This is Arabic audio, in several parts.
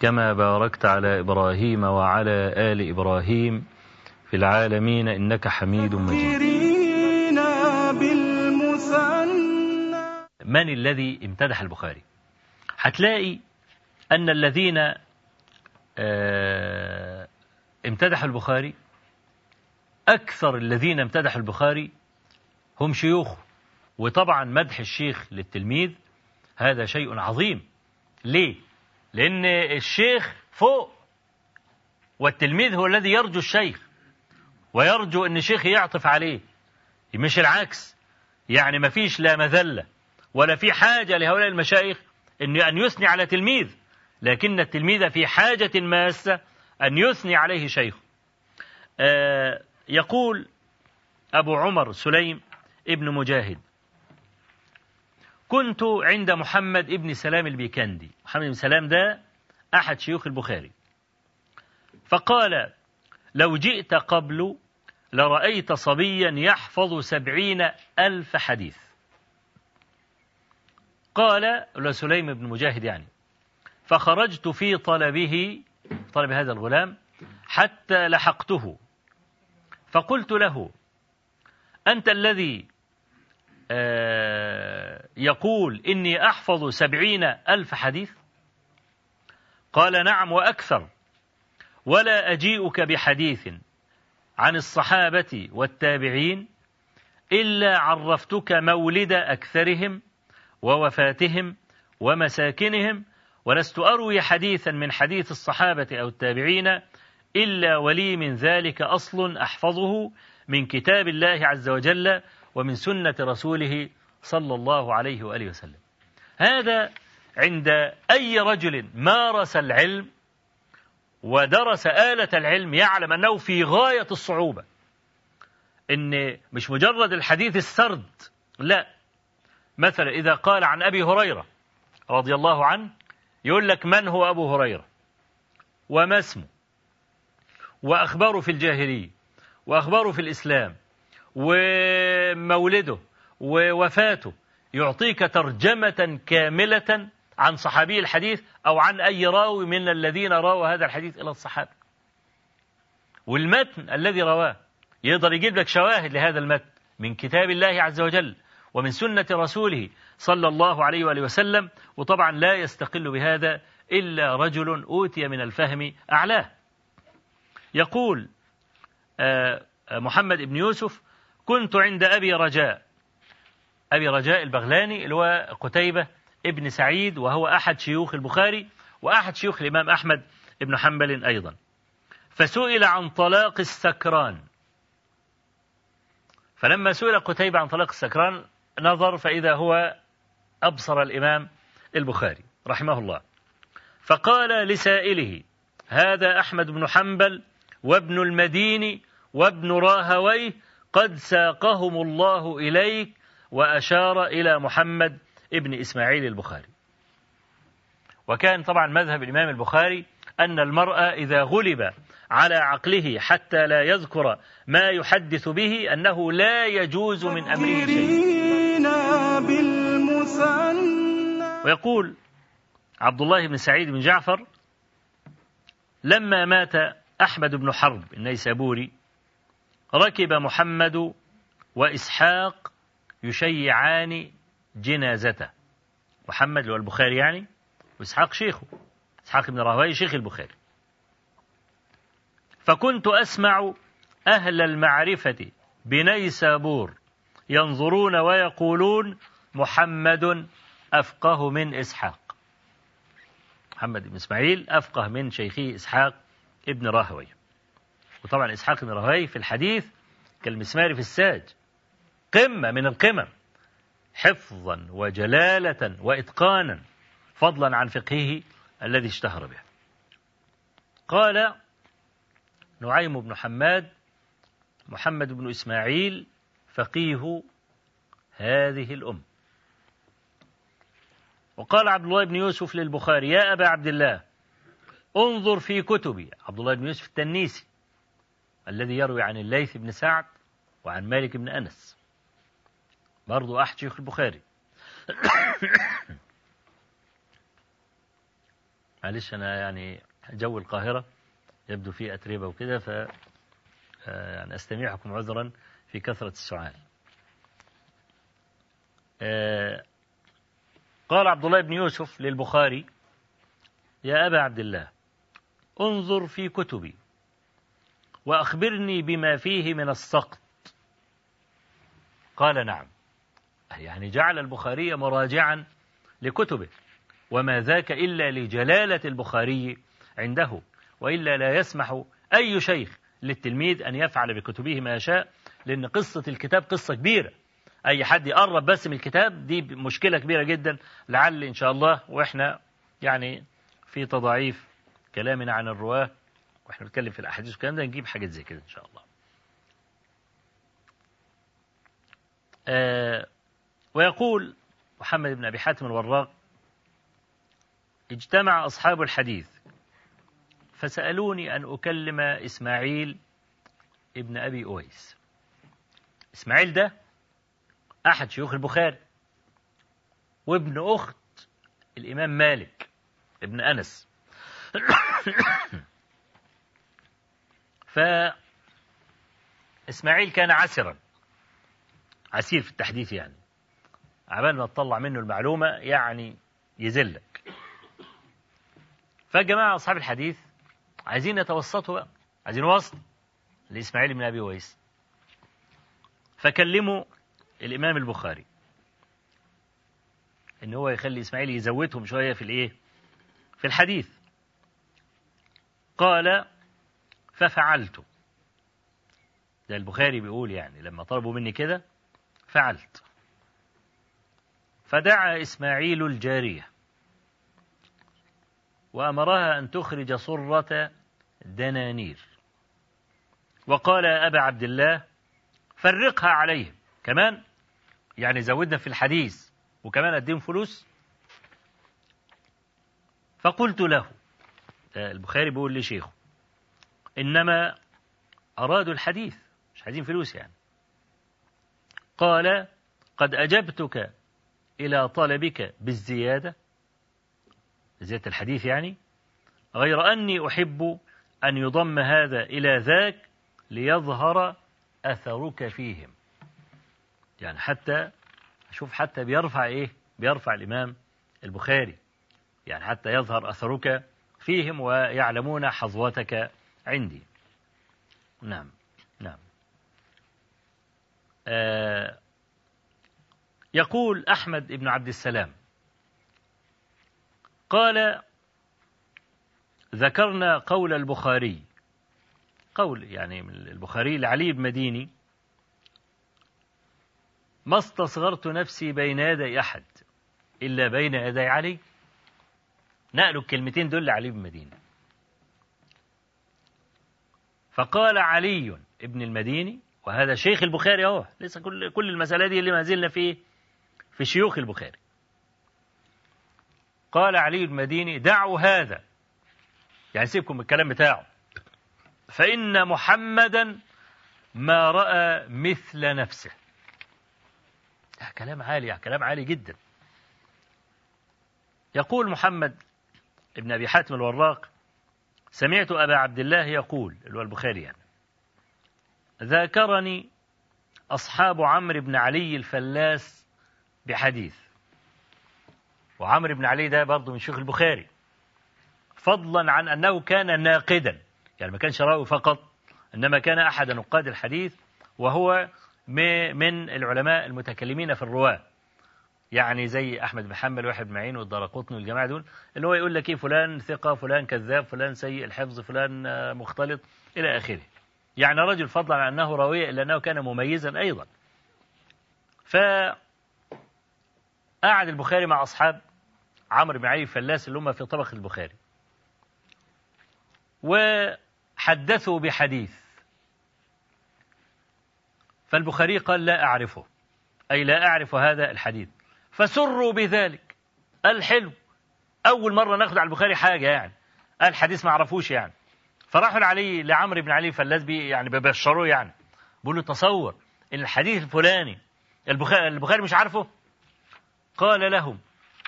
كما باركت على إبراهيم وعلى آل إبراهيم في العالمين إنك حميد مجيد. من الذي امتدح البخاري؟ هتلاقي أن الذين امتدحوا البخاري أكثر الذين امتدحوا البخاري هم شيوخه. وطبعا مدح الشيخ للتلميذ هذا شيء عظيم. ليه؟ لأن الشيخ فوق والتلميذ هو الذي يرجو الشيخ ويرجو أن الشيخ يعطف عليه. مش العكس. يعني ما فيش لا مذلة ولا في حاجة لهؤلاء المشايخ أن أن يثني على تلميذ. لكن التلميذ في حاجة ماسة أن يثني عليه شيخ آه يقول أبو عمر سليم ابن مجاهد. كنت عند محمد ابن سلام البيكندي. محمد بن سلام ده أحد شيوخ البخاري. فقال لو جئت قبل لرأيت صبيا يحفظ سبعين ألف حديث. قال سليم بن مجاهد يعني. فخرجت في طلبه طلب هذا الغلام حتى لحقته. فقلت له أنت الذي يقول إني أحفظ سبعين ألف حديث؟ قال نعم وأكثر. ولا أجيئك بحديث عن الصحابة والتابعين إلا عرفتك مولد أكثرهم ووفاتهم ومساكنهم ولست أروي حديثا من حديث الصحابة أو التابعين إلا ولي من ذلك أصل أحفظه من كتاب الله عز وجل ومن سنة رسوله صلى الله عليه وآله وسلم. هذا عند أي رجل مارس العلم ودرس آلة العلم يعلم أنه في غاية الصعوبة. إن مش مجرد الحديث السرد لا. مثلا إذا قال عن أبي هريرة رضي الله عنه يقول لك من هو أبو هريرة؟ وما اسمه؟ وأخباره في الجاهلية؟ وأخباره في الإسلام؟ ومولده ووفاته. يعطيك ترجمة كاملة عن صحابي الحديث أو عن أي راوي من الذين رووا هذا الحديث إلى الصحابة. والمتن الذي رواه يقدر يجيب لك شواهد لهذا المتن من كتاب الله عز وجل ومن سنة رسوله صلى الله عليه وآله وسلم وطبعا لا يستقل بهذا إلا رجل أوتي من الفهم أعلاه. يقول محمد بن يوسف كنت عند أبي رجاء. أبي رجاء البغلاني اللي هو قتيبة ابن سعيد وهو أحد شيوخ البخاري وأحد شيوخ الإمام أحمد بن حنبل أيضا. فسئل عن طلاق السكران. فلما سئل قتيبة عن طلاق السكران نظر فإذا هو أبصر الإمام البخاري رحمه الله. فقال لسائله هذا أحمد بن حنبل وابن المديني وابن راهويه قد ساقهم الله إليك وأشار إلى محمد ابن إسماعيل البخاري. وكان طبعا مذهب الإمام البخاري أن المرأة إذا غلب على عقله حتى لا يذكر ما يحدث به أنه لا يجوز من أمره شيء ويقول عبد الله بن سعيد بن جعفر لما مات أحمد بن حرب النيسابوري ركب محمد وإسحاق يشيعان جنازته. محمد اللي هو البخاري يعني وإسحاق شيخه. إسحاق بن راهويه شيخ البخاري. فكنت أسمع أهل المعرفة بنيسابور ينظرون ويقولون محمد أفقه من إسحاق. محمد بن إسماعيل أفقه من شيخه إسحاق ابن راهوي. وطبعا إسحاق بن راهوي في الحديث كالمسمار في الساج قمة من القمم حفظا وجلالة وإتقانا فضلا عن فقهه الذي اشتهر به. قال نعيم بن حماد محمد بن إسماعيل فقيه هذه الأم وقال عبد الله بن يوسف للبخاري يا أبا عبد الله انظر في كتبي. عبد الله بن يوسف التنيسي الذي يروي عن الليث بن سعد وعن مالك بن أنس. برضو أحد شيخ البخاري. معلش أنا يعني جو القاهرة يبدو فيه أتربة وكده ف آه، يعني أستميعكم عذرا في كثرة السؤال آه، قال عبد الله بن يوسف للبخاري يا أبا عبد الله انظر في كتبي. وأخبرني بما فيه من السقط. قال نعم. يعني جعل البخاري مراجعا لكتبه. وما ذاك إلا لجلالة البخاري عنده وإلا لا يسمح أي شيخ للتلميذ أن يفعل بكتبه ما يشاء لأن قصة الكتاب قصة كبيرة. أي حد يقرب بس من الكتاب دي مشكلة كبيرة جدا. لعل إن شاء الله وإحنا يعني في تضعيف كلامنا عن الرواة. وإحنا بنتكلم في الأحاديث والكلام ده نجيب حاجات زي كده إن شاء الله. آه ويقول محمد بن أبي حاتم الوراق اجتمع أصحاب الحديث فسألوني أن أكلم إسماعيل ابن أبي أويس. إسماعيل ده أحد شيوخ البخاري وابن أخت الإمام مالك ابن أنس. ف إسماعيل كان عسرا. عسير في التحديث يعني. عبال ما تطلع منه المعلومة يعني يذلك فالجماعة أصحاب الحديث عايزين يتوسطوا عايزين وسط لإسماعيل بن أبي ويس. فكلموا الإمام البخاري. إن هو يخلي إسماعيل يزودهم شوية في الإيه؟ في الحديث. قال ففعلت. ده البخاري بيقول يعني لما طلبوا مني كده فعلت. فدعا إسماعيل الجارية وأمرها أن تخرج صرة دنانير. وقال يا أبا عبد الله فرقها عليهم. كمان يعني زودنا في الحديث وكمان أديهم فلوس. فقلت له البخاري بيقول لشيخه إنما أرادوا الحديث مش عايزين فلوس يعني. قال قد أجبتك إلى طلبك بالزيادة. زيادة الحديث يعني غير أني أحب أن يضم هذا إلى ذاك ليظهر أثرك فيهم. يعني حتى شوف حتى بيرفع إيه؟ بيرفع الإمام البخاري. يعني حتى يظهر أثرك فيهم ويعلمون حظوتك عندي. نعم نعم. آه يقول أحمد بن عبد السلام قال ذكرنا قول البخاري قول يعني البخاري لعلي بن مديني ما استصغرت نفسي بين يدي أحد إلا بين يدي علي. نقلوا الكلمتين دول لعلي بن مديني. فقال علي ابن المديني وهذا شيخ البخاري أهو لسه كل كل المسألة دي اللي ما زلنا فيه في شيوخ البخاري. قال علي المديني دعوا هذا. يعني سيبكم من الكلام بتاعه. فإن محمدا ما رأى مثل نفسه. ده كلام عالي كلام عالي جدا. يقول محمد ابن أبي حاتم الوراق سمعت أبا عبد الله يقول اللي هو البخاري يعني ذاكرني أصحاب عمرو بن علي الفلاس بحديث. وعمرو بن علي ده برضه من شيوخ البخاري فضلا عن أنه كان ناقدا يعني ما كانش رأوي فقط إنما كان أحد نقاد الحديث وهو من العلماء المتكلمين في الرواة. يعني زي أحمد حنبل واحد معين والدرقطني والجماعة دول اللي هو يقول لك إيه فلان ثقة فلان كذاب فلان سيء الحفظ فلان مختلط إلى آخره. يعني رجل فضلا عن أنه راوية إلا أنه كان مميزا أيضا. فقعد البخاري مع أصحاب عمرو بن علي الفلاس اللي هم في طبق البخاري. وحدثوا بحديث. فالبخاري قال لا أعرفه. أي لا أعرف هذا الحديث. فسروا بذلك. الحلو. أول مرة ناخد على البخاري حاجة يعني. الحديث ما عرفوش يعني. فراحوا علي لعمرو بن علي فلاس بي يعني ببشروه يعني. بيقول له تصور إن الحديث الفلاني البخاري, البخاري مش عارفه؟ قال لهم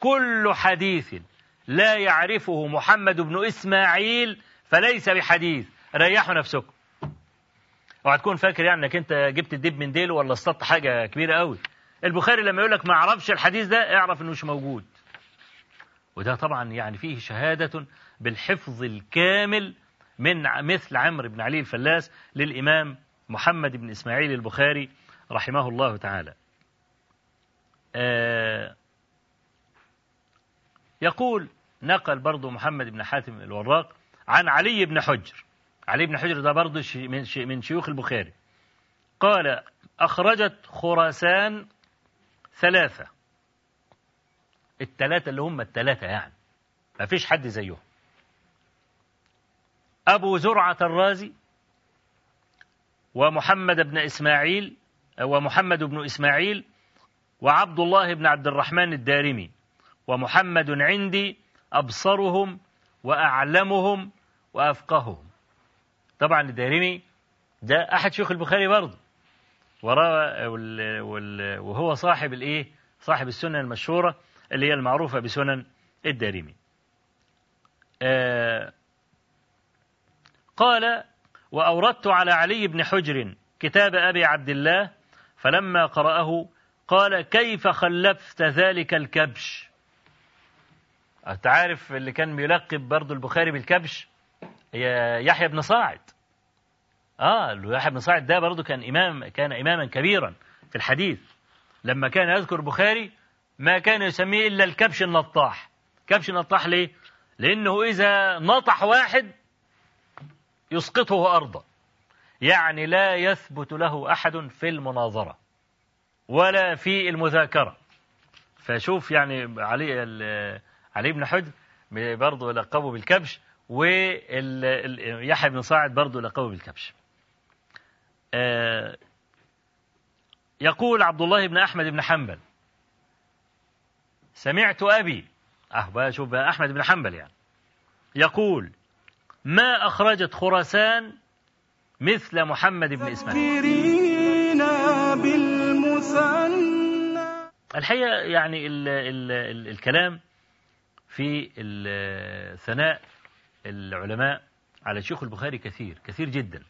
كل حديث لا يعرفه محمد بن إسماعيل فليس بحديث. ريحوا نفسكم. اوعى تكون فاكر يعني إنك أنت جبت الدب من ديله ولا اصطدت حاجة كبيرة قوي البخاري لما يقول لك ما أعرفش الحديث ده اعرف إنه مش موجود. وده طبعا يعني فيه شهادة بالحفظ الكامل من مثل عمرو بن علي الفلاس للإمام محمد بن إسماعيل البخاري رحمه الله تعالى. آه يقول نقل برضه محمد بن حاتم الوراق عن علي بن حجر. علي بن حجر ده برضه من شيوخ البخاري. قال أخرجت خراسان ثلاثة. الثلاثة اللي هم الثلاثة يعني. ما فيش حد زيهم. أبو زرعة الرازي ومحمد بن إسماعيل ومحمد بن إسماعيل وعبد الله بن عبد الرحمن الدارمي. ومحمد عندي أبصرهم وأعلمهم وأفقههم. طبعا الدارمي ده أحد شيوخ البخاري برضه. وهو صاحب الإيه؟ صاحب السنة المشهورة اللي هي المعروفة بسنن الدارمي. آه قال وأوردت على علي بن حجر كتاب أبي عبد الله فلما قرأه قال كيف خلفت ذلك الكبش؟ أنت عارف اللي كان بيلقب برضه البخاري بالكبش؟ يحيى بن صاعد. آه يحيى بن صاعد ده برضه كان إمام كان إماما كبيرا في الحديث. لما كان يذكر البخاري ما كان يسميه إلا الكبش النطاح. كبش النطاح ليه؟ لأنه إذا نطح واحد يسقطه أرضا. يعني لا يثبت له أحد في المناظرة ولا في المذاكرة. فشوف يعني علي علي بن حجر برضه لقبه بالكبش ويحيى بن صاعد برضه لقبه بالكبش. يقول عبد الله بن أحمد بن حنبل سمعت أبي أه شوف أحمد بن حنبل يعني يقول ما أخرجت خراسان مثل محمد بن إسماعيل. الحقيقة يعني ال ال ال الكلام في ثناء العلماء على شيخ البخاري كثير كثير جدا.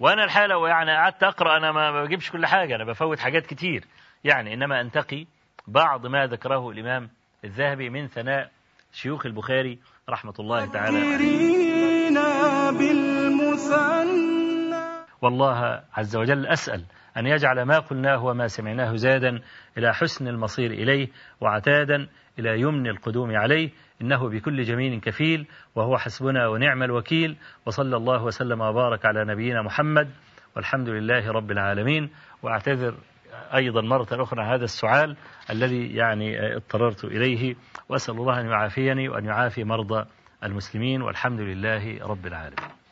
وأنا لو يعني قعدت أقرأ أنا ما بجيبش كل حاجة أنا بفوت حاجات كتير. يعني إنما أنتقي بعض ما ذكره الإمام الذهبي من ثناء شيوخ البخاري رحمة الله تعالى والله عز وجل أسأل أن يجعل ما قلناه وما سمعناه زادا إلى حسن المصير إليه وعتادا إلى يمن القدوم عليه إنه بكل جميل كفيل وهو حسبنا ونعم الوكيل وصلى الله وسلم وبارك على نبينا محمد والحمد لله رب العالمين وأعتذر أيضا مرة أخرى هذا السؤال الذي يعني اضطررت إليه وأسأل الله أن يعافيني وأن يعافي مرضى المسلمين والحمد لله رب العالمين